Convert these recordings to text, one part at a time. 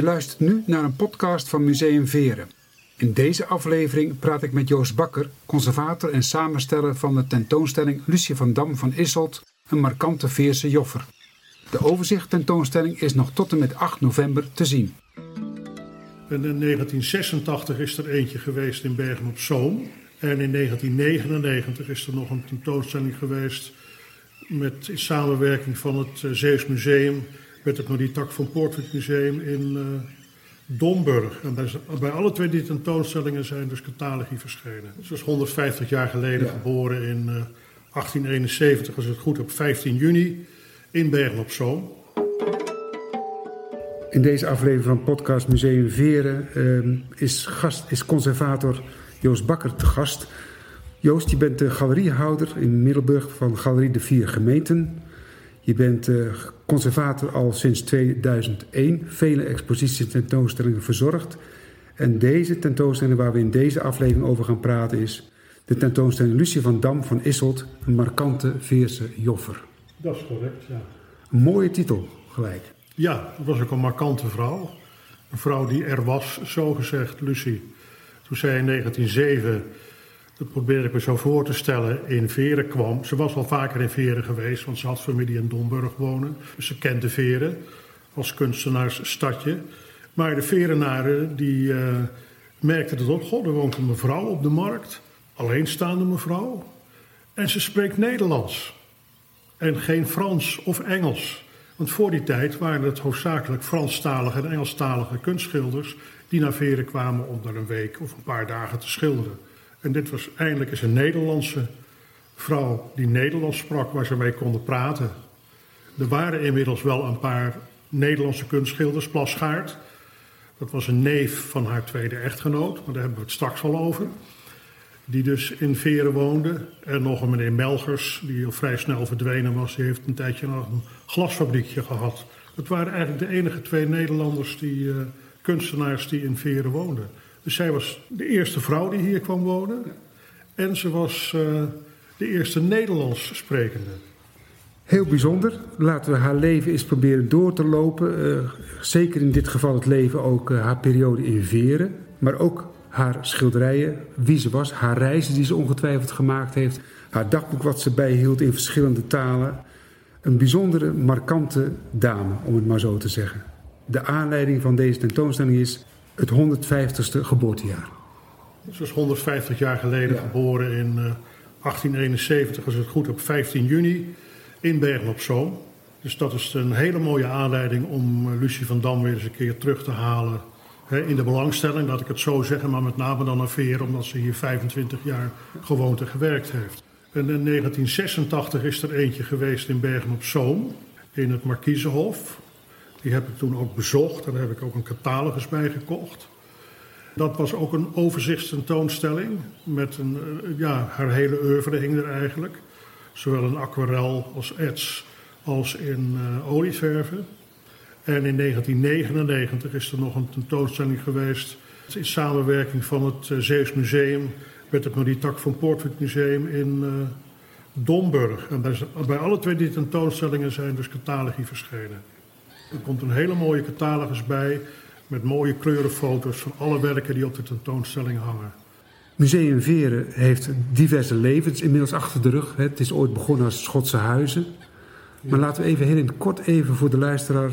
Je luistert nu naar een podcast van Museum Veren. In deze aflevering praat ik met Joost Bakker, conservator en samensteller van de tentoonstelling Lucie van Dam van Isselt, een markante Veerse joffer. De overzicht tentoonstelling is nog tot en met 8 november te zien. En in 1986 is er eentje geweest in Bergen op Zoom. En in 1999 is er nog een tentoonstelling geweest met in samenwerking van het eh, Zeeuws Museum met het Marietak van Poortvliet Museum in uh, Domburg. En bij, bij, alle twee die tentoonstellingen zijn dus catalogi verschenen. Ze is 150 jaar geleden geboren in uh, 1871, als ik het goed heb, 15 juni in Bergen op Zoom. In deze aflevering van podcast Museum Veren uh, is, gast, is conservator Joost Bakker te gast. Joost, je bent de galeriehouder in Middelburg van Galerie de Vier Gemeenten. Je bent uh, conservator al sinds 2001, vele exposities en tentoonstellingen verzorgd. En deze tentoonstelling waar we in deze aflevering over gaan praten is de tentoonstelling Lucie van Dam van Isselt, een markante Veerse joffer. Dat is correct, ja. Een mooie titel gelijk. Ja, dat was ook een markante vrouw. Een vrouw die er was, zogezegd, Lucie. Toen zij in 1907, dat probeer ik me zo voor te stellen, in Veren kwam. Ze was al vaker in Veren geweest, want ze had familie in Domburg wonen. Dus ze kende Veren als kunstenaarsstadje. Maar de Verenaren die uh, merkten dat op. God, er woont een mevrouw op de markt. Alleenstaande mevrouw. En ze spreekt Nederlands. En geen Frans of Engels. Want voor die tijd waren het hoofdzakelijk Franstalige en Engelstalige kunstschilders die naar Veren kwamen om daar een week of een paar dagen te schilderen. En dit was eindelijk eens een Nederlandse vrouw die Nederlands sprak, waar ze mee konden praten. Er waren inmiddels wel een paar Nederlandse kunstschilders, Plasgaard. Dat was een neef van haar tweede echtgenoot, maar daar hebben we het straks al over die dus in Veren woonde. En nog een meneer Melgers, die al vrij snel verdwenen was. Die heeft een tijdje nog een glasfabriekje gehad. Het waren eigenlijk de enige twee Nederlanders, die, uh, kunstenaars, die in Veren woonden. Dus zij was de eerste vrouw die hier kwam wonen. En ze was uh, de eerste Nederlands sprekende. Heel bijzonder. Laten we haar leven eens proberen door te lopen. Uh, zeker in dit geval het leven ook haar periode in Veren. Maar ook haar schilderijen, wie ze was, haar reizen die ze ongetwijfeld gemaakt heeft, haar dagboek wat ze bijhield in verschillende talen. Een bijzondere, markante dame, om het maar zo te zeggen. De aanleiding van deze tentoonstelling is het 150ste geboortejaar. Ze is 150 jaar geleden ja. geboren in uh, 1871, als ik het goed heb, 15 juni in Bergen op Zoom. Dus dat is een hele mooie aanleiding om Lucie van Dam weer eens een keer terug te halen in de belangstelling, laat ik het zo zeggen, maar met name dan een veer, omdat ze hier 25 jaar gewoond en gewerkt heeft. En in 1986 is er eentje geweest in Bergen op Zoom, in het Markiezenhof. Die heb ik toen ook bezocht en daar heb ik ook een catalogus bij gekocht. Dat was ook een overzichtstentoonstelling met een, eh, ja, haar hele oeuvre hing er eigenlijk. Zowel in aquarel als ets als in uh, olieverven. En in 1999 is er nog een tentoonstelling geweest in samenwerking van het Zeeuws Museum met het Marietak van Poortvliet Museum in uh, Domburg. En bij, bij, alle twee die tentoonstellingen zijn dus catalogi verschenen. Er komt een hele mooie catalogus bij met mooie kleurenfoto's van alle werken die op de tentoonstelling hangen. Museum Veren heeft diverse levens inmiddels achter de rug. Het is ooit begonnen als Schotse huizen. Maar laten we even heel in het kort even voor de luisteraar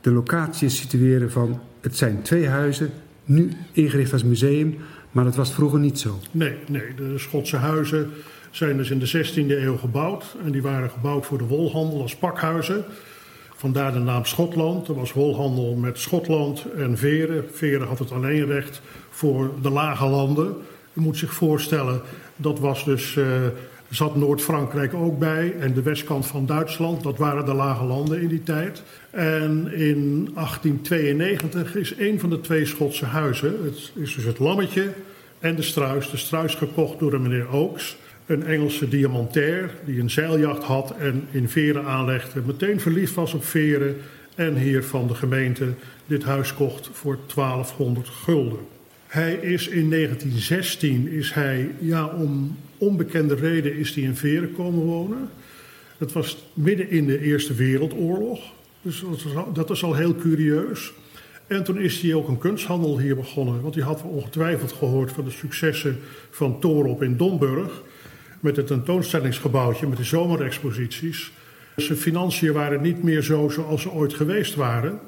de locatie situeren van het zijn twee huizen, nu ingericht als museum, maar dat was vroeger niet zo. Nee, nee, de Schotse huizen zijn dus in de 16e eeuw gebouwd en die waren gebouwd voor de wolhandel als pakhuizen. Vandaar de naam Schotland. Er was wolhandel met Schotland en Veren. Veren had het alleen recht voor de lage landen. Je moet zich voorstellen, dat was dus uh, zat Noord-Frankrijk ook bij en de westkant van Duitsland. Dat waren de lage landen in die tijd. En in 1892 is een van de twee Schotse huizen, het is dus het Lammetje en de Struis, de Struis gekocht door de meneer Oaks. Een Engelse diamantair die een zeiljacht had en in Veren aanlegde. Meteen verliefd was op Veren en hier van de gemeente dit huis kocht voor 1200 gulden. Hij is in 1916 is hij, ja, om onbekende reden is hij in Veren komen wonen. Dat was midden in de Eerste Wereldoorlog. Dus dat is al heel curieus. En toen is hij ook een kunsthandel hier begonnen. Want hij had ongetwijfeld gehoord van de successen van Torop in Domburg. Met het tentoonstellingsgebouwtje, met de zomerexposities. Zijn financiën waren niet meer zo zoals ze ooit geweest waren.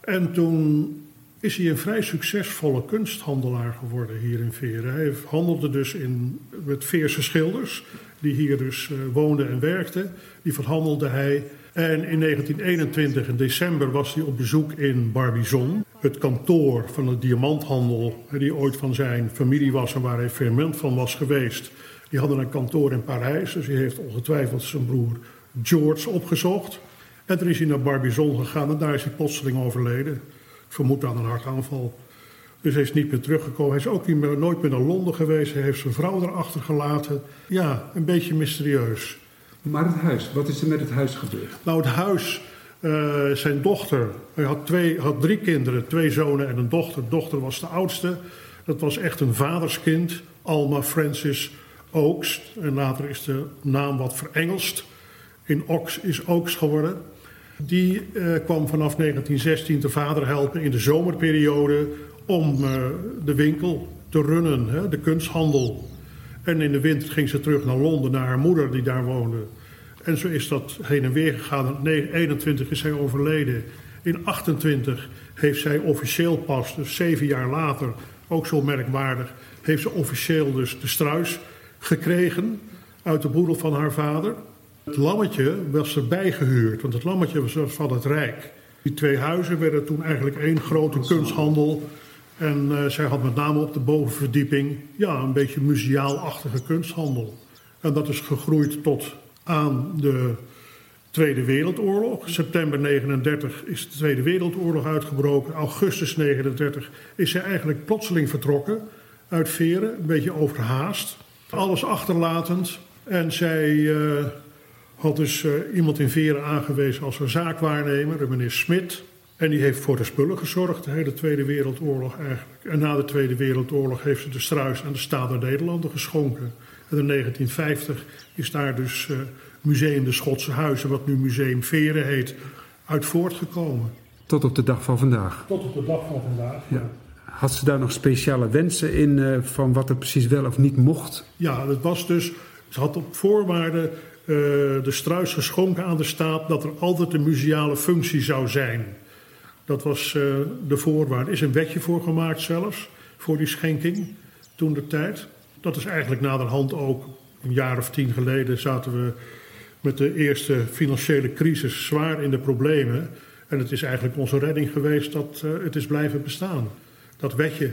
En toen is hij een vrij succesvolle kunsthandelaar geworden hier in Veren. Hij handelde dus in, met Veerse schilders, die hier dus uh, woonden en werkten. Die verhandelde hij. En in 1921, in december, was hij op bezoek in Barbizon. Het kantoor van de diamanthandel, die ooit van zijn familie was en waar hij ferment van was geweest. Die hadden een kantoor in Parijs, dus hij heeft ongetwijfeld zijn broer George opgezocht. En toen is hij naar Barbizon gegaan en daar is hij plotseling overleden. Vermoed aan een hartaanval. Dus hij is niet meer teruggekomen. Hij is ook niet meer, nooit meer naar Londen geweest. Hij heeft zijn vrouw erachter gelaten. Ja, een beetje mysterieus. Maar het huis, wat is er met het huis gebeurd? Nou, het huis, uh, zijn dochter, hij had, twee, had drie kinderen, twee zonen en een dochter. De dochter was de oudste. Dat was echt een vaderskind, Alma Francis Oakes. En later is de naam wat verengelst. In Ox is Oaks geworden. Die uh, kwam vanaf 1916 de vader helpen in de zomerperiode om uh, de winkel te runnen, hè, de kunsthandel. En in de winter ging ze terug naar Londen, naar haar moeder die daar woonde. En zo is dat heen en weer gegaan. In 21 is zij overleden. In 28 heeft zij officieel pas, dus zeven jaar later, ook zo merkwaardig, heeft ze officieel dus de struis gekregen uit de boedel van haar vader. Het lammetje was erbij gehuurd, want het lammetje was van het Rijk. Die twee huizen werden toen eigenlijk één grote kunsthandel. En uh, zij had met name op de bovenverdieping ja, een beetje museaalachtige kunsthandel. En dat is gegroeid tot aan de Tweede Wereldoorlog. September 39 is de Tweede Wereldoorlog uitgebroken. Augustus 39 is zij eigenlijk plotseling vertrokken uit Veren, een beetje overhaast. Alles achterlatend. En zij uh, had dus uh, iemand in Veren aangewezen als haar zaakwaarnemer, de meneer Smit. En die heeft voor de spullen gezorgd, de hele Tweede Wereldoorlog eigenlijk. En na de Tweede Wereldoorlog heeft ze de struis aan de Staat der Nederlanden geschonken. En in 1950 is daar dus uh, Museum de Schotse Huizen, wat nu Museum Veren heet, uit voortgekomen. Tot op de dag van vandaag. Tot op de dag van vandaag, ja. Had ze daar nog speciale wensen in uh, van wat er precies wel of niet mocht? Ja, het was dus, ze had op voorwaarde uh, de struis geschonken aan de staat dat er altijd een museale functie zou zijn. Dat was uh, de voorwaarde. Er is een wetje voor gemaakt zelfs, voor die schenking, toen de tijd. Dat is eigenlijk naderhand ook, een jaar of tien geleden zaten we met de eerste financiële crisis zwaar in de problemen. En het is eigenlijk onze redding geweest dat het is blijven bestaan. Dat wetje.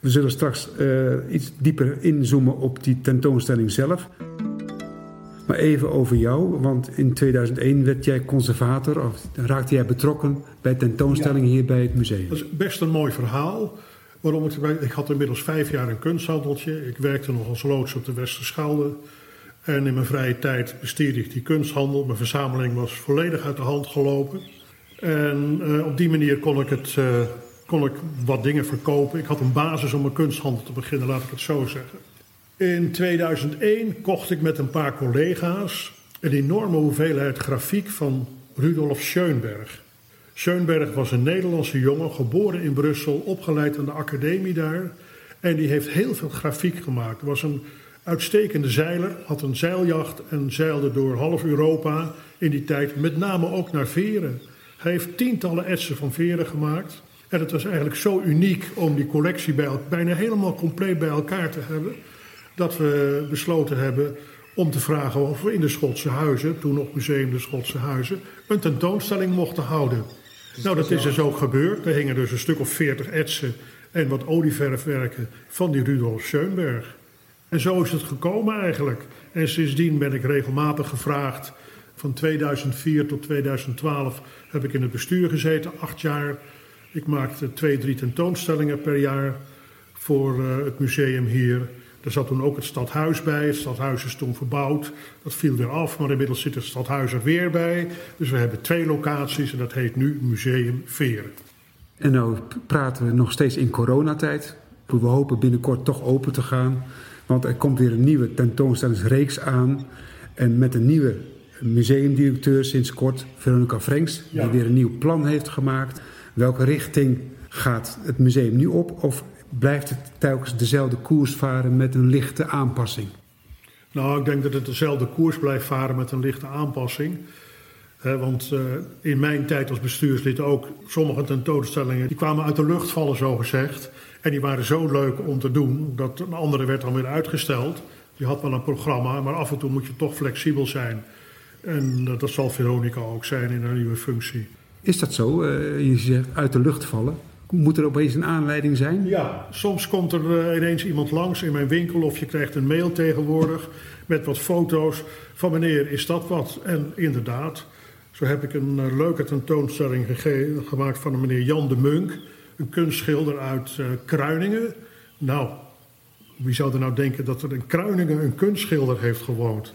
We zullen straks uh, iets dieper inzoomen op die tentoonstelling zelf. Maar even over jou, want in 2001 werd jij conservator, of raakte jij betrokken bij tentoonstellingen ja. hier bij het museum. Dat is best een mooi verhaal. Waarom ik, ik had inmiddels vijf jaar een kunsthandeltje. Ik werkte nog als loods op de Westerschelde. En in mijn vrije tijd bestierde ik die kunsthandel. Mijn verzameling was volledig uit de hand gelopen. En uh, op die manier kon ik, het, uh, kon ik wat dingen verkopen. Ik had een basis om een kunsthandel te beginnen, laat ik het zo zeggen. In 2001 kocht ik met een paar collega's een enorme hoeveelheid grafiek van Rudolf Schoenberg. Schoenberg was een Nederlandse jongen, geboren in Brussel, opgeleid aan de academie daar. En die heeft heel veel grafiek gemaakt. Was een uitstekende zeiler, had een zeiljacht en zeilde door half Europa in die tijd, met name ook naar Veren. Hij heeft tientallen etsen van Veren gemaakt. En het was eigenlijk zo uniek om die collectie bij, bijna helemaal compleet bij elkaar te hebben dat we besloten hebben om te vragen of we in de Schotse Huizen, toen nog Museum de Schotse Huizen, een tentoonstelling mochten houden. Nou, dat is dus ook gebeurd. Er hingen dus een stuk of veertig etsen en wat olieverfwerken van die Rudolf Schoenberg. En zo is het gekomen eigenlijk. En sindsdien ben ik regelmatig gevraagd. Van 2004 tot 2012 heb ik in het bestuur gezeten, acht jaar. Ik maakte twee, drie tentoonstellingen per jaar voor uh, het museum hier. Er zat toen ook het stadhuis bij. Het stadhuis is toen verbouwd. Dat viel weer af, maar inmiddels zit het stadhuis er weer bij. Dus we hebben twee locaties en dat heet nu Museum Veren. En nou praten we nog steeds in coronatijd. We hopen binnenkort toch open te gaan. Want er komt weer een nieuwe tentoonstellingsreeks aan. En met een nieuwe museumdirecteur sinds kort, Veronica Frenks, ja. die weer een nieuw plan heeft gemaakt. Welke richting gaat het museum nu op? Of blijft het telkens dezelfde koers varen met een lichte aanpassing? Nou, ik denk dat het dezelfde koers blijft varen met een lichte aanpassing. want uh, in mijn tijd als bestuurslid ook, sommige tentoonstellingen die kwamen uit de lucht vallen, zo gezegd. En die waren zo leuk om te doen, dat een andere werd dan weer uitgesteld. Je had wel een programma, maar af en toe moet je toch flexibel zijn. En uh, dat zal Veronica ook zijn in haar nieuwe functie. Is dat zo? Uh, je zegt uit de lucht vallen. Moet er opeens een aanleiding zijn? Ja, soms komt er uh, ineens iemand langs in mijn winkel of je krijgt een mail tegenwoordig met wat foto's van meneer, is dat wat? En inderdaad, zo heb ik een uh, leuke tentoonstelling gemaakt van meneer Jan de Munk, een kunstschilder uit Kruiningen. Nou, wie zou er nou denken dat er in Kruiningen een kunstschilder heeft gewoond?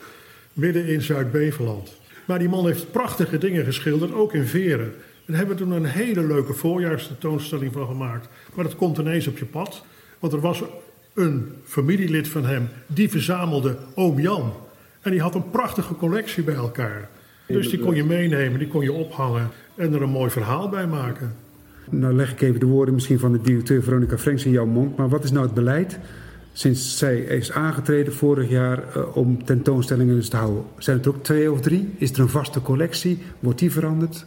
Midden in Zuid-Beveland. Maar die man heeft prachtige dingen geschilderd, ook in Veren. Daar hebben we toen een hele leuke voorjaarstentoonstelling van gemaakt. Maar dat komt ineens op je pad. Want er was een familielid van hem die verzamelde oom Jan. En die had een prachtige collectie bij elkaar. Dus die kon je meenemen, die kon je ophangen en er een mooi verhaal bij maken. Nou leg ik even de woorden misschien van de directeur Veronica Frenks in jouw mond. Maar wat is nou het beleid sinds zij is aangetreden vorig jaar uh, om tentoonstellingen dus te houden? Zijn het ook twee of drie? Is er een vaste collectie? Wordt die veranderd?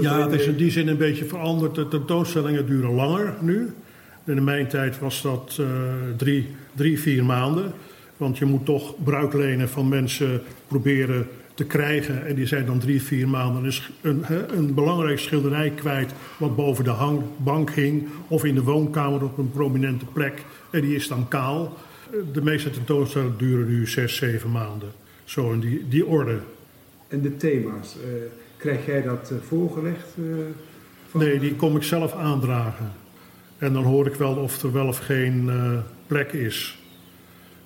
Ja, het is in die zin een beetje veranderd. De tentoonstellingen duren langer nu. In mijn tijd was dat uh, drie, drie, vier maanden. Want je moet toch bruiklenen van mensen proberen te krijgen. En die zijn dan drie, vier maanden dus een, een belangrijk schilderij kwijt... wat boven de hang, bank hing of in de woonkamer op een prominente plek. En die is dan kaal. De meeste tentoonstellingen duren nu zes, zeven maanden. Zo in die, die orde. En de thema's, uh, krijg jij dat uh, voorgelegd? Uh, van... Nee, die kom ik zelf aandragen. En dan hoor ik wel of er wel of geen plek is.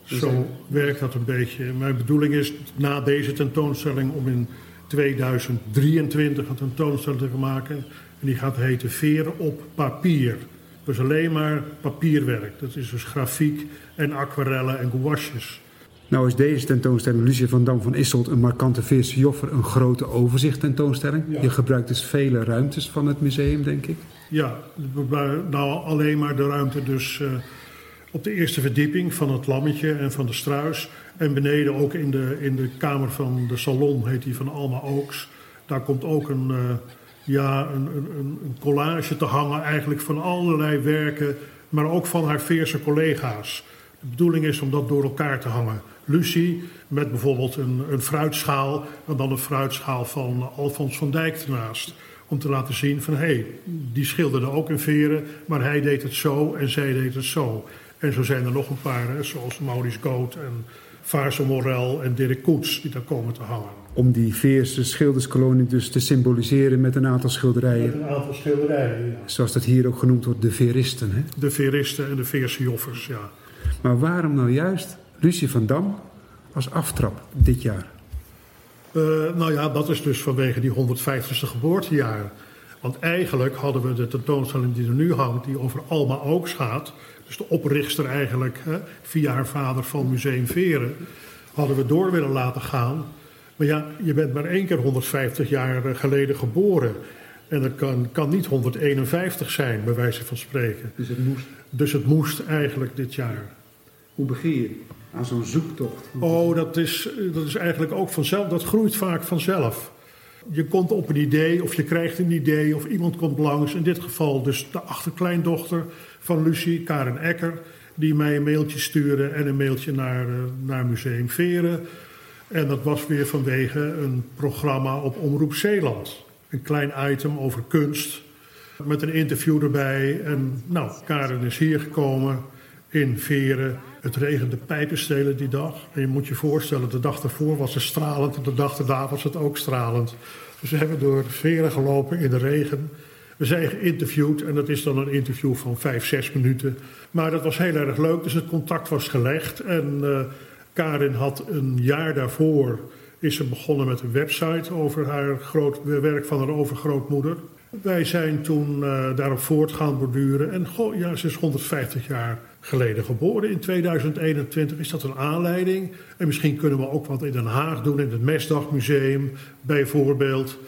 Dus Zo werkt dat een beetje. Mijn bedoeling is na deze tentoonstelling om in 2023 een tentoonstelling te maken. En die gaat heten Veren op papier. Dus alleen maar papierwerk. Dat is dus grafiek en aquarellen en gouaches. Nou is deze tentoonstelling Lucie van Dam van Isselt een markante Veerse Joffer een grote overzicht tentoonstelling. Ja. Je gebruikt dus vele ruimtes van het museum, denk ik. Ja, nou alleen maar de ruimte dus uh, op de eerste verdieping van het Lammetje en van de Struis. En beneden ook in de, in de kamer van de salon, heet die van Alma Oaks. Daar komt ook een, uh, ja, een, collage te hangen eigenlijk van allerlei werken, maar ook van haar Veerse collega's. De bedoeling is om dat door elkaar te hangen. Lucie met bijvoorbeeld een, een fruitschaal en dan een fruitschaal van Alfons van Dijk ernaast. Om te laten zien van hé, hey, die schilderde ook in veren, maar hij deed het zo en zij deed het zo. En zo zijn er nog een paar, zoals Maurice Goot en Vaarse Morel en Dirk Koets, die daar komen te hangen. Om die Veerse schilderskolonie dus te symboliseren met een aantal schilderijen. Met een aantal schilderijen, ja. Zoals dat hier ook genoemd wordt, de Veristen. Hè? De Veristen en de Veerse joffers, ja. Maar waarom nou juist Lucie van Dam als aftrap dit jaar? Uh, nou ja, dat is dus vanwege die 150ste geboortejaar. Want eigenlijk hadden we de tentoonstelling die er nu hangt, die over Alma Ooks gaat, dus de oprichter eigenlijk, hè, via haar vader van Museum Veren, hadden we door willen laten gaan. Maar ja, je bent maar één keer 150 jaar geleden geboren. En dat kan, kan niet 151 zijn, bij wijze van spreken. Dus het moest? Dus het moest eigenlijk dit jaar. Hoe begin je aan zo'n zoektocht? Oh, dat is, dat is eigenlijk ook vanzelf. Dat groeit vaak vanzelf. Je komt op een idee of je krijgt een idee of iemand komt langs. In dit geval dus de achterkleindochter van Lucie, Karen Ecker, die mij een mailtje stuurde en een mailtje naar, uh, naar Museum Veren. En dat was weer vanwege een programma op Omroep Zeeland. Een klein item over kunst met een interview erbij. En nou, Karen is hier gekomen in Veren. Het regende pijpenstelen die dag. En je moet je voorstellen, de dag ervoor was het stralend en de dag daarna was het ook stralend. Dus we hebben door Veren gelopen in de regen. We zijn geïnterviewd en dat is dan een interview van vijf, zes minuten. Maar dat was heel erg leuk, dus het contact was gelegd. En uh, Karin had een jaar daarvoor is ze begonnen met een website over haar groot, werk van haar overgrootmoeder. Wij zijn toen uh, daarop voortgaan borduren. En goh, ja, ze is 150 jaar geleden geboren. In 2021 is dat een aanleiding. En misschien kunnen we ook wat in Den Haag doen, in het Mesdagmuseum bijvoorbeeld.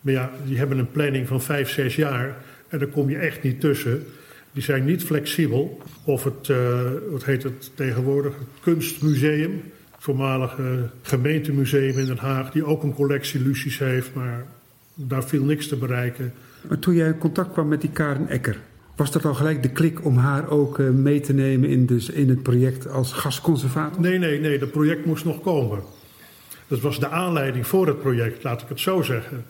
Maar ja, die hebben een planning van vijf, zes jaar. En daar kom je echt niet tussen. Die zijn niet flexibel. Of het, uh, wat heet het tegenwoordig, het Kunstmuseum. Het voormalige gemeentemuseum in Den Haag. Die ook een collectie Lucies heeft. Maar daar viel niks te bereiken. Maar toen jij in contact kwam met die Karen Ecker. Was dat al gelijk de klik om haar ook uh, mee te nemen in, dus in het project als gastconservator? Nee, nee, nee. Dat project moest nog komen. Dat was de aanleiding voor het project, laat ik het zo zeggen.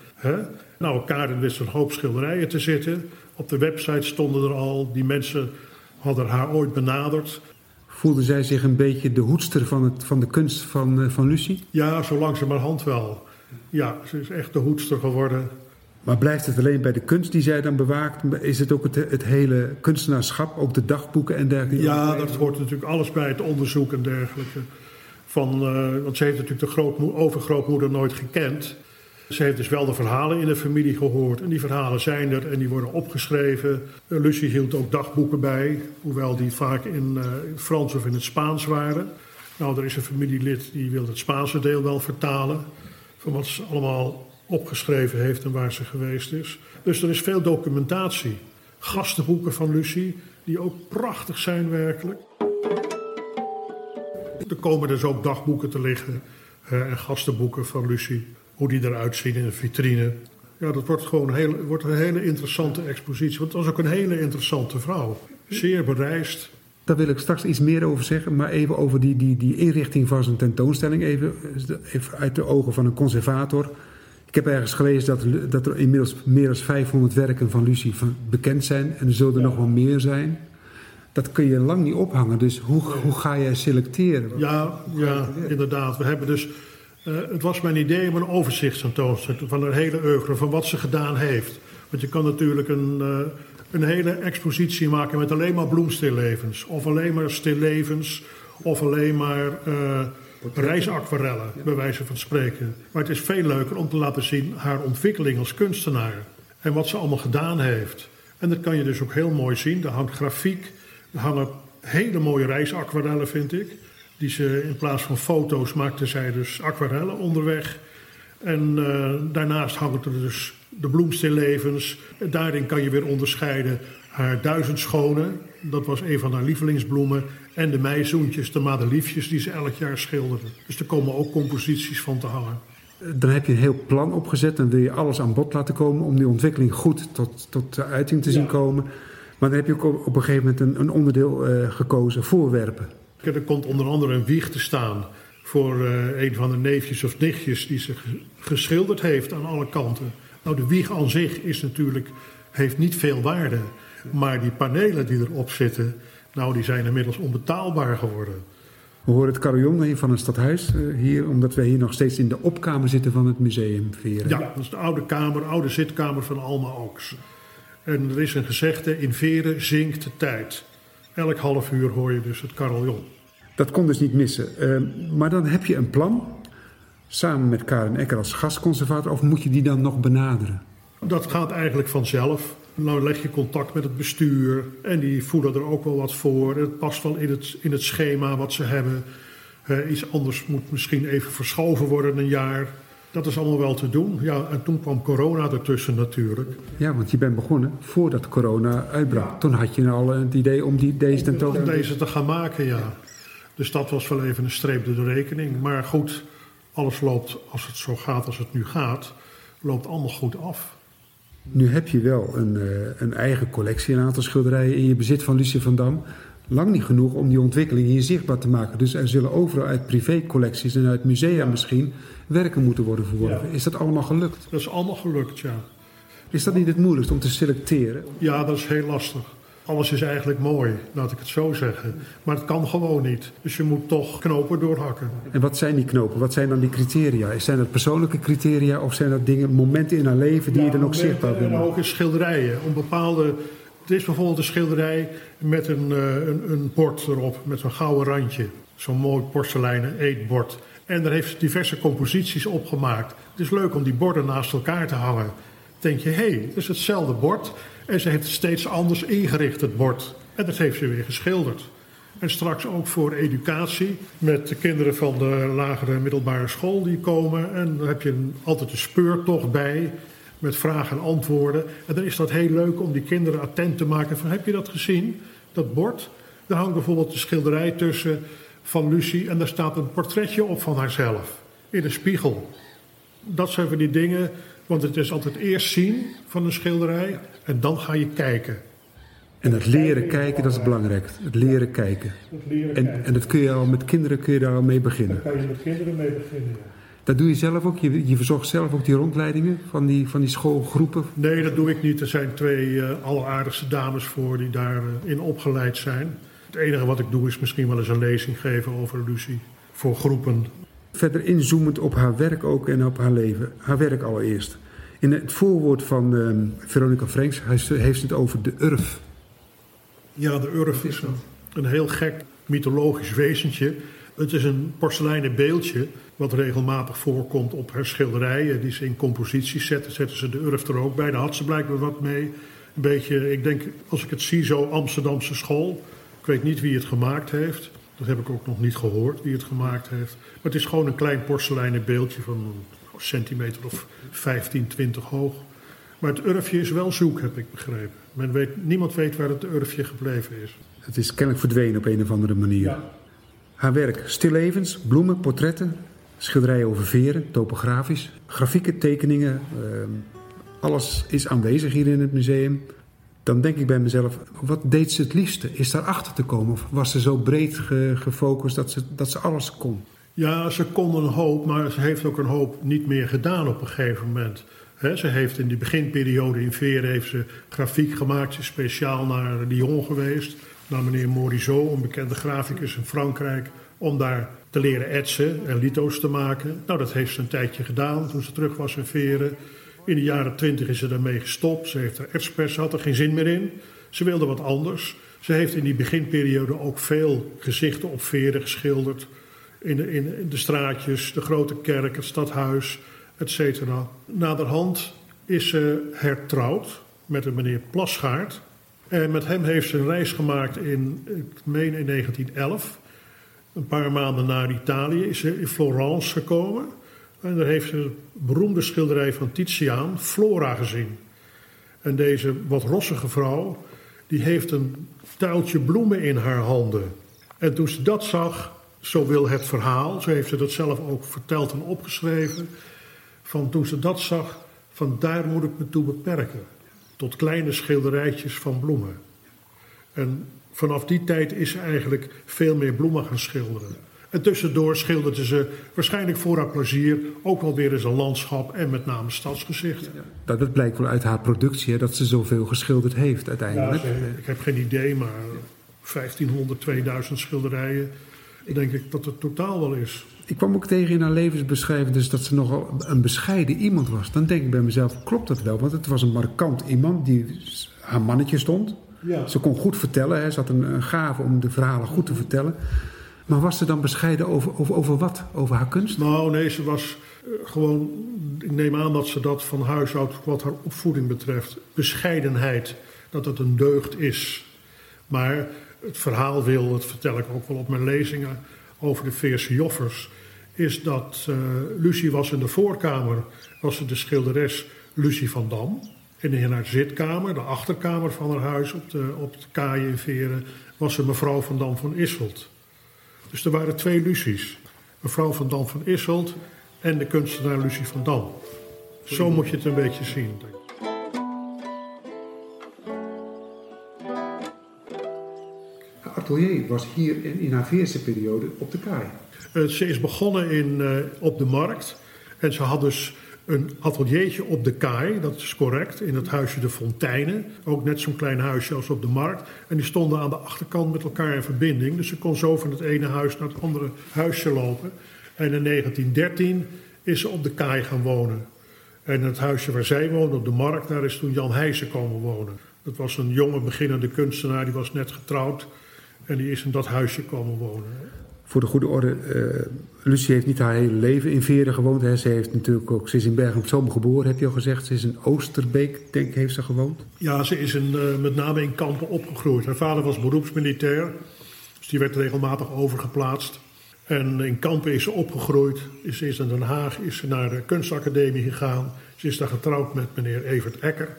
Nou, Karen wist een hoop schilderijen te zitten. Op de website stonden er al, die mensen hadden haar ooit benaderd. Voelde zij zich een beetje de hoedster van, het, van de kunst van, uh, van Lucie? Ja, zo langzamerhand wel. Ja, ze is echt de hoedster geworden. Maar blijft het alleen bij de kunst die zij dan bewaakt? Is het ook het, het hele kunstenaarschap, ook de dagboeken en dergelijke? Ja, dat hoort natuurlijk alles bij het onderzoek en dergelijke. Van, uh, want ze heeft natuurlijk de grootmo overgrootmoeder nooit gekend. Ze heeft dus wel de verhalen in de familie gehoord. En die verhalen zijn er en die worden opgeschreven. Uh, Lucie hield ook dagboeken bij, hoewel die vaak in, uh, Frans of in het Spaans waren. Nou, er is een familielid die wil het Spaanse deel wel vertalen. Van wat ze allemaal opgeschreven heeft en waar ze geweest is. Dus er is veel documentatie. Gastenboeken van Lucie, die ook prachtig zijn werkelijk. Er komen dus ook dagboeken te liggen uh, en gastenboeken van Lucie. Hoe die eruit zien in een vitrine. Ja, dat wordt gewoon een hele, wordt een hele interessante expositie. Want het was ook een hele interessante vrouw. Zeer bereisd. Daar wil ik straks iets meer over zeggen. Maar even over die, die, die inrichting van zijn tentoonstelling. Even, even uit de ogen van een conservator. Ik heb ergens gelezen dat, dat er inmiddels meer dan 500 werken van Lucie bekend zijn. En er zullen er nog wel meer zijn dat kun je lang niet ophangen. Dus hoe, hoe ga jij selecteren? Ja, ja inderdaad. We hebben dus, uh, het was mijn idee om een overzicht te van een hele oeuvre, van wat ze gedaan heeft. Want je kan natuurlijk een, uh, een hele expositie maken met alleen maar bloemstillevens. Of alleen maar stillevens. Of alleen maar uh, reisaquarellen, bij wijze van spreken. Maar het is veel leuker om te laten zien haar ontwikkeling als kunstenaar. En wat ze allemaal gedaan heeft. En dat kan je dus ook heel mooi zien. Er hangt grafiek, er hangen hele mooie reisaquarellen, vind ik. Die ze in plaats van foto's maakte zij dus aquarellen onderweg. En uh, daarnaast hangen er dus de bloemstillevens. Daarin kan je weer onderscheiden haar duizend schonen. Dat was een van haar lievelingsbloemen. En de meizoentjes, de madeliefjes die ze elk jaar schilderde. Dus er komen ook composities van te hangen. Dan heb je een heel plan opgezet en wil je alles aan bod laten komen om die ontwikkeling goed tot, tot de uiting te zien ja. komen. Maar dan heb je ook op een gegeven moment een, een onderdeel uh, gekozen, voorwerpen. Er komt onder andere een wieg te staan voor uh, een van de neefjes of nichtjes die ze geschilderd heeft aan alle kanten. Nou, de wieg aan zich is natuurlijk, heeft niet veel waarde. Maar die panelen die erop zitten, nou, die zijn inmiddels onbetaalbaar geworden. We horen het carillon hier van het stadhuis uh, hier, omdat wij hier nog steeds in de opkamer zitten van het museum Veren. Ja, dat is de oude kamer, oude zitkamer van Alma Oaks. En er is een gezegde, in Veren zinkt de tijd. Elk half uur hoor je dus het carillon. Dat kon dus niet missen. Uh, maar dan heb je een plan, samen met Karen Ecker als gastconservator, of moet je die dan nog benaderen? Dat gaat eigenlijk vanzelf. Nou leg je contact met het bestuur en die voelen er ook wel wat voor. Het past wel in het, in het schema wat ze hebben. Uh, iets anders moet misschien even verschoven worden een jaar. Dat is allemaal wel te doen. Ja, en toen kwam corona ertussen natuurlijk. Ja, want je bent begonnen voordat corona uitbrak. Ja. Toen had je al het idee om die, deze tentoonstelling... Om deze te gaan maken, ja. Dus dat was wel even een streep door de rekening. Maar goed, alles loopt, als het zo gaat als het nu gaat, loopt allemaal goed af. Nu heb je wel een, uh, een eigen collectie, een aantal schilderijen in je bezit van Lucie van Dam. Lang niet genoeg om die ontwikkeling hier zichtbaar te maken. Dus er zullen overal uit privécollecties en uit musea misschien werken moeten worden verworven. Ja. Is dat allemaal gelukt? Dat is allemaal gelukt, ja. Is dat niet het moeilijkste om te selecteren? Ja, dat is heel lastig. Alles is eigenlijk mooi, laat ik het zo zeggen. Maar het kan gewoon niet. Dus je moet toch knopen doorhakken. En wat zijn die knopen? Wat zijn dan die criteria? Zijn dat persoonlijke criteria of zijn dat dingen, momenten in haar leven die ja, je dan ook zichtbaar wil maken? ook in schilderijen. Om bepaalde... Het is bijvoorbeeld een schilderij met een, uh, een, een bord erop, met zo'n gouden randje. Zo'n mooi porseleinen eetbord. En daar heeft diverse composities op gemaakt. Het is leuk om die borden naast elkaar te hangen. Dan denk je, hé, hey, het is hetzelfde bord. En ze heeft het steeds anders ingericht, het bord. En dat heeft ze weer geschilderd. En straks ook voor educatie met de kinderen van de lagere middelbare school die komen. En dan heb je een, altijd een speurtocht bij. met vragen en antwoorden. En dan is dat heel leuk om die kinderen attent te maken van heb je dat gezien, dat bord? Daar hangt bijvoorbeeld een schilderij tussen van Lucie en daar staat een portretje op van haarzelf in een spiegel. Dat zijn van die dingen, want het is altijd eerst zien van een schilderij en dan ga je kijken. En het leren kijken, dat is belangrijk. Het leren kijken. En, en dat kun je al met kinderen kun je daar al mee beginnen. Daar kan je met kinderen mee beginnen. Ja. Dat doe je zelf ook? Je, je verzorgt zelf ook die rondleidingen van die, van die schoolgroepen? Nee, dat doe ik niet. Er zijn twee uh, alleraardigste dames voor die daarin uh, opgeleid zijn. Het enige wat ik doe is misschien wel eens een lezing geven over Lucie. Voor groepen. Verder inzoomend op haar werk ook en op haar leven. Haar werk allereerst. In het voorwoord van uh, Veronica Franks heeft het over de urf. Ja, de urf is een, een heel gek mythologisch wezentje. Het is een porseleinen beeldje wat regelmatig voorkomt op haar schilderijen. Die ze in composities zetten, zetten ze de urf er ook bij. Daar had ze blijkbaar wat mee. Een beetje, ik denk, als ik het zie, zo Amsterdamse school. Ik weet niet wie het gemaakt heeft. Dat heb ik ook nog niet gehoord, wie het gemaakt heeft. Maar het is gewoon een klein porseleinen beeldje van een centimeter of 15, 20 hoog. Maar het urfje is wel zoek, heb ik begrepen. Men weet, niemand weet waar het urfje gebleven is. Het is kennelijk verdwenen op een of andere manier. Ja. Haar werk, stillevens, bloemen, portretten, schilderijen over veren, topografisch, grafieken, tekeningen. Uh, alles is aanwezig hier in het museum. Dan denk ik bij mezelf, wat deed ze het liefste? Is daar achter te komen? Of was ze zo breed ge, gefocust dat ze, dat ze alles kon? Ja, ze kon een hoop, maar ze heeft ook een hoop niet meer gedaan op een gegeven moment. Ze heeft in die beginperiode in Veren heeft ze grafiek gemaakt. Ze is speciaal naar Lyon geweest. Naar meneer Morisot, een bekende graficus in Frankrijk. Om daar te leren etsen en lito's te maken. Nou, dat heeft ze een tijdje gedaan toen ze terug was in Veren. In de jaren twintig is ze daarmee gestopt. Ze heeft er etspers, had er geen zin meer in. Ze wilde wat anders. Ze heeft in die beginperiode ook veel gezichten op Veren geschilderd. In de, in de straatjes, de grote kerk, het stadhuis etc. Naderhand is ze hertrouwd met een meneer Plasgaard. En met hem heeft ze een reis gemaakt in, ik meen in 1911. Een paar maanden na Italië is ze in Florence gekomen. En daar heeft ze een beroemde schilderij van Titiaan, Flora, gezien. En deze wat rossige vrouw, die heeft een tuiltje bloemen in haar handen. En toen ze dat zag, zo wil het verhaal, zo heeft ze dat zelf ook verteld en opgeschreven van toen ze dat zag, van daar moet ik me toe beperken. Tot kleine schilderijtjes van bloemen. En vanaf die tijd is ze eigenlijk veel meer bloemen gaan schilderen. En tussendoor schilderde ze waarschijnlijk voor haar plezier ook wel weer eens een landschap en met name stadsgezicht. Ja, dat blijkt wel uit haar productie, hè, dat ze zoveel geschilderd heeft uiteindelijk. Ja, ik heb geen idee, maar 1500, 2000 schilderijen, denk ik dat het totaal wel is. Ik kwam ook tegen in haar levensbeschrijving dus dat ze nogal een bescheiden iemand was. Dan denk ik bij mezelf, klopt dat wel? Want het was een markant iemand die haar mannetje stond. Ja. Ze kon goed vertellen, hè. ze had een, een gave om de verhalen goed te vertellen. Maar was ze dan bescheiden over, over, over wat? Over haar kunst? Nou, nee, ze was uh, gewoon. Ik neem aan dat ze dat van huis uit, wat haar opvoeding betreft, bescheidenheid, dat het een deugd is. Maar het verhaal wil, dat vertel ik ook wel op mijn lezingen over de Veerse Joffers, is dat uh, Lucie was in de voorkamer, was ze de schilderes Lucie van Dam. En in haar zitkamer, de achterkamer van haar huis op de, op de kaaien in Veren, was ze mevrouw van Dam van Isselt. Dus er waren twee Lucies. Mevrouw van Dam van Isselt en de kunstenaar Lucie van Dam. Zo moet je het een beetje zien. Haar atelier was hier in, haar Veerse periode op de kaai. Uh, ze is begonnen in, uh, op de markt. En ze had dus een ateliertje op de kaai, dat is correct, in het huisje De Fonteinen. Ook net zo'n klein huisje als op de markt. En die stonden aan de achterkant met elkaar in verbinding. Dus ze kon zo van het ene huis naar het andere huisje lopen. En in 1913 is ze op de kaai gaan wonen. En het huisje waar zij woonde, op de markt, daar is toen Jan Heijsen komen wonen. Dat was een jonge beginnende kunstenaar, die was net getrouwd. En die is in dat huisje komen wonen. Voor de goede orde, uh, Lucie heeft niet haar hele leven in Veren gewoond. Ze heeft natuurlijk ook, ze is in Bergen op Zoom geboren, heb je al gezegd. Ze is in Oosterbeek, denk ik, heeft ze gewoond. Ja, ze is uh, met name in kampen opgegroeid. Haar vader was beroepsmilitair, dus die werd regelmatig overgeplaatst. En in kampen is ze opgegroeid. Is, is in Den Haag is ze naar de kunstacademie gegaan. Ze is daar getrouwd met meneer Evert Ecker.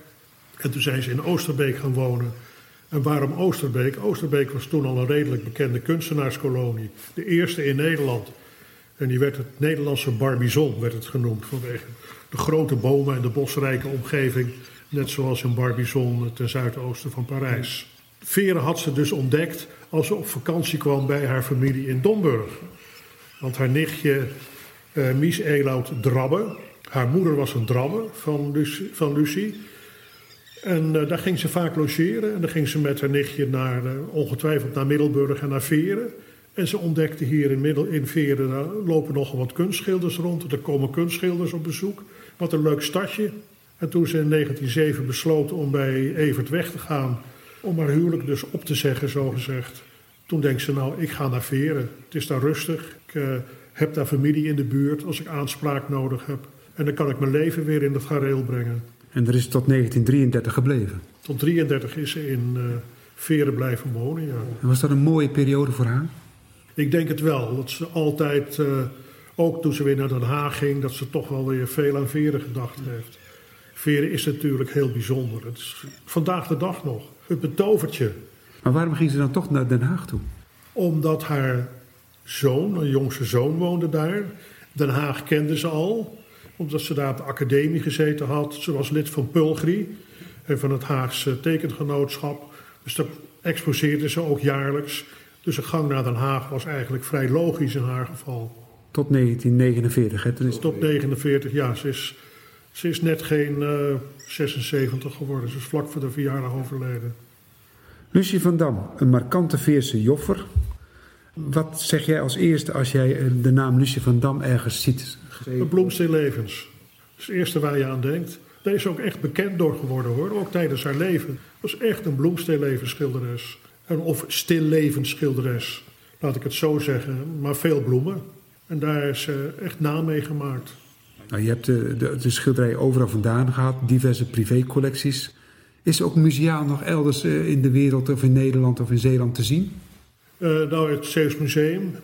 En toen zijn ze in Oosterbeek gaan wonen. En waarom Oosterbeek? Oosterbeek was toen al een redelijk bekende kunstenaarskolonie. De eerste in Nederland. En die werd het Nederlandse Barbizon werd het genoemd vanwege de grote bomen en de bosrijke omgeving. Net zoals in Barbizon ten zuidoosten van Parijs. Veren had ze dus ontdekt als ze op vakantie kwam bij haar familie in Domburg. Want haar nichtje uh, Mies Eloud Drabbe, haar moeder was een Drabbe van. Van Lucie. En uh, daar ging ze vaak logeren. En dan ging ze met haar nichtje naar, uh, ongetwijfeld naar Middelburg en naar Veren. En ze ontdekte hier in, Middel, in Veren, daar lopen nog wat kunstschilders rond. Er komen kunstschilders op bezoek. Wat een leuk stadje. En toen ze in 1907 besloot om bij Evert weg te gaan, om haar huwelijk dus op te zeggen, zo gezegd. Toen denkt ze, nou, ik ga naar Veren. Het is daar rustig. Ik uh, heb daar familie in de buurt als ik aanspraak nodig heb. En dan kan ik mijn leven weer in het gareel brengen. En er is tot 1933 gebleven? Tot 33 is ze in uh, Veren blijven wonen, ja. En was dat een mooie periode voor haar? Ik denk het wel. Dat ze altijd, uh, ook toen ze weer naar Den Haag ging, dat ze toch wel weer veel aan Veren gedacht heeft. Veren is natuurlijk heel bijzonder. Het is vandaag de dag nog. Het betovert je. Maar waarom ging ze dan toch naar Den Haag toe? Omdat haar zoon, een jongste zoon, woonde daar. Den Haag kende ze al, omdat ze daar op de academie gezeten had. Ze was lid van Pulgri en van het Haagse tekengenootschap. Dus daar exposeerde ze ook jaarlijks. Dus een gang naar Den Haag was eigenlijk vrij logisch in haar geval. Tot 1949, hè? Is... Tot 1949, ja. Ze is, ze is net geen uh, 76 geworden. Ze is vlak voor de verjaardag overleden. Lucie van Dam, een markante Veerse joffer. Wat zeg jij als eerste als jij de naam Lucie van Dam ergens ziet? Een bloemstillevens. Dat is het eerste waar je aan denkt. Daar is ook echt bekend door geworden hoor, ook tijdens haar leven. Het was echt een bloemstillevensschilderes. Of stillevensschilderes, laat ik het zo zeggen. Maar veel bloemen. En daar is ze echt naam mee gemaakt. Nou, je hebt de, de, de schilderij overal vandaan gehad, diverse privécollecties. Is er ook museaal nog elders in de wereld of in Nederland of in Zeeland te zien? Uh, nou, het Zeeuws Museum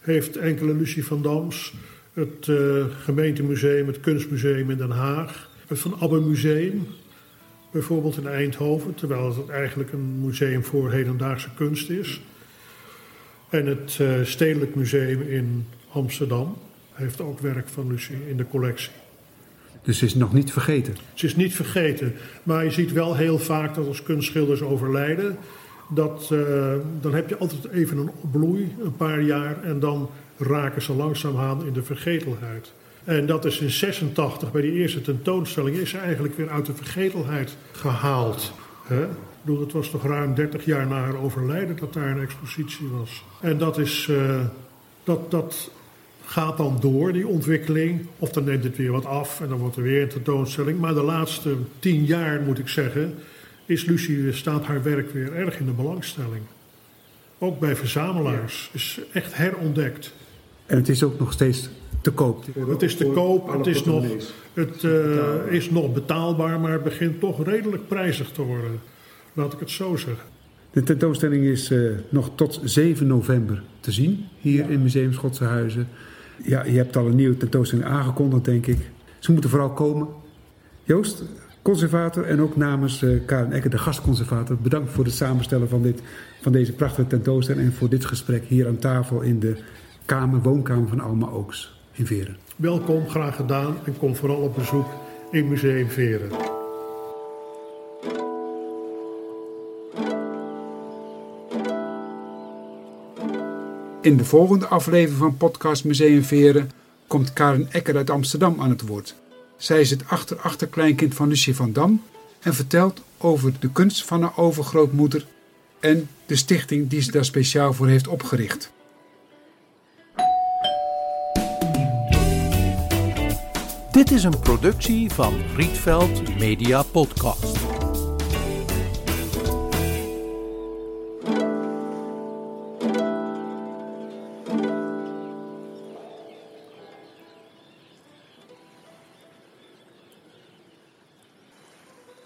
heeft enkele Lucie van Dams. Het uh, gemeentemuseum, het kunstmuseum in Den Haag. Het Van Abbe Museum, bijvoorbeeld in Eindhoven. Terwijl het eigenlijk een museum voor hedendaagse kunst is. En het uh, Stedelijk Museum in Amsterdam heeft ook werk van Lucie in de collectie. Dus ze is nog niet vergeten? Ze is niet vergeten. Maar je ziet wel heel vaak dat als kunstschilders overlijden... Dat, uh, dan heb je altijd even een bloei, een paar jaar... en dan raken ze langzaamaan in de vergetelheid. En dat is in 86 bij die eerste tentoonstelling... is ze eigenlijk weer uit de vergetelheid gehaald. Hè? Ik bedoel, het was toch ruim 30 jaar na haar overlijden dat daar een expositie was. En dat is... Uh, dat, dat gaat dan door, die ontwikkeling. Of dan neemt het weer wat af en dan wordt er weer een tentoonstelling. Maar de laatste tien jaar, moet ik zeggen, is Lucie, staat haar werk weer erg in de belangstelling. Ook bij verzamelaars. Is echt herontdekt. En het is ook nog steeds te koop. Het is te koop, het, is nog, het uh, is nog betaalbaar, maar het begint toch redelijk prijzig te worden. Laat ik het zo zeggen. De tentoonstelling is uh, nog tot 7 november te zien hier ja. in Museum Schotse Huizen. Ja, je hebt al een nieuwe tentoonstelling aangekondigd, denk ik. Ze moeten vooral komen. Joost, conservator en ook namens uh, Karen Ecker, de gastconservator, bedankt voor het samenstellen van, dit, van deze prachtige tentoonstelling en voor dit gesprek hier aan tafel in de kamer, woonkamer van Alma Ooks in Veren. Welkom, graag gedaan en kom vooral op bezoek in Museum Veren. In de volgende aflevering van podcast Museum Veren komt Karen Ecker uit Amsterdam aan het woord. Zij is het achter-achterkleinkind van Lucie van Dam en vertelt over de kunst van haar overgrootmoeder en de stichting die ze daar speciaal voor heeft opgericht. Dit is een productie van Rietveld Media Podcast.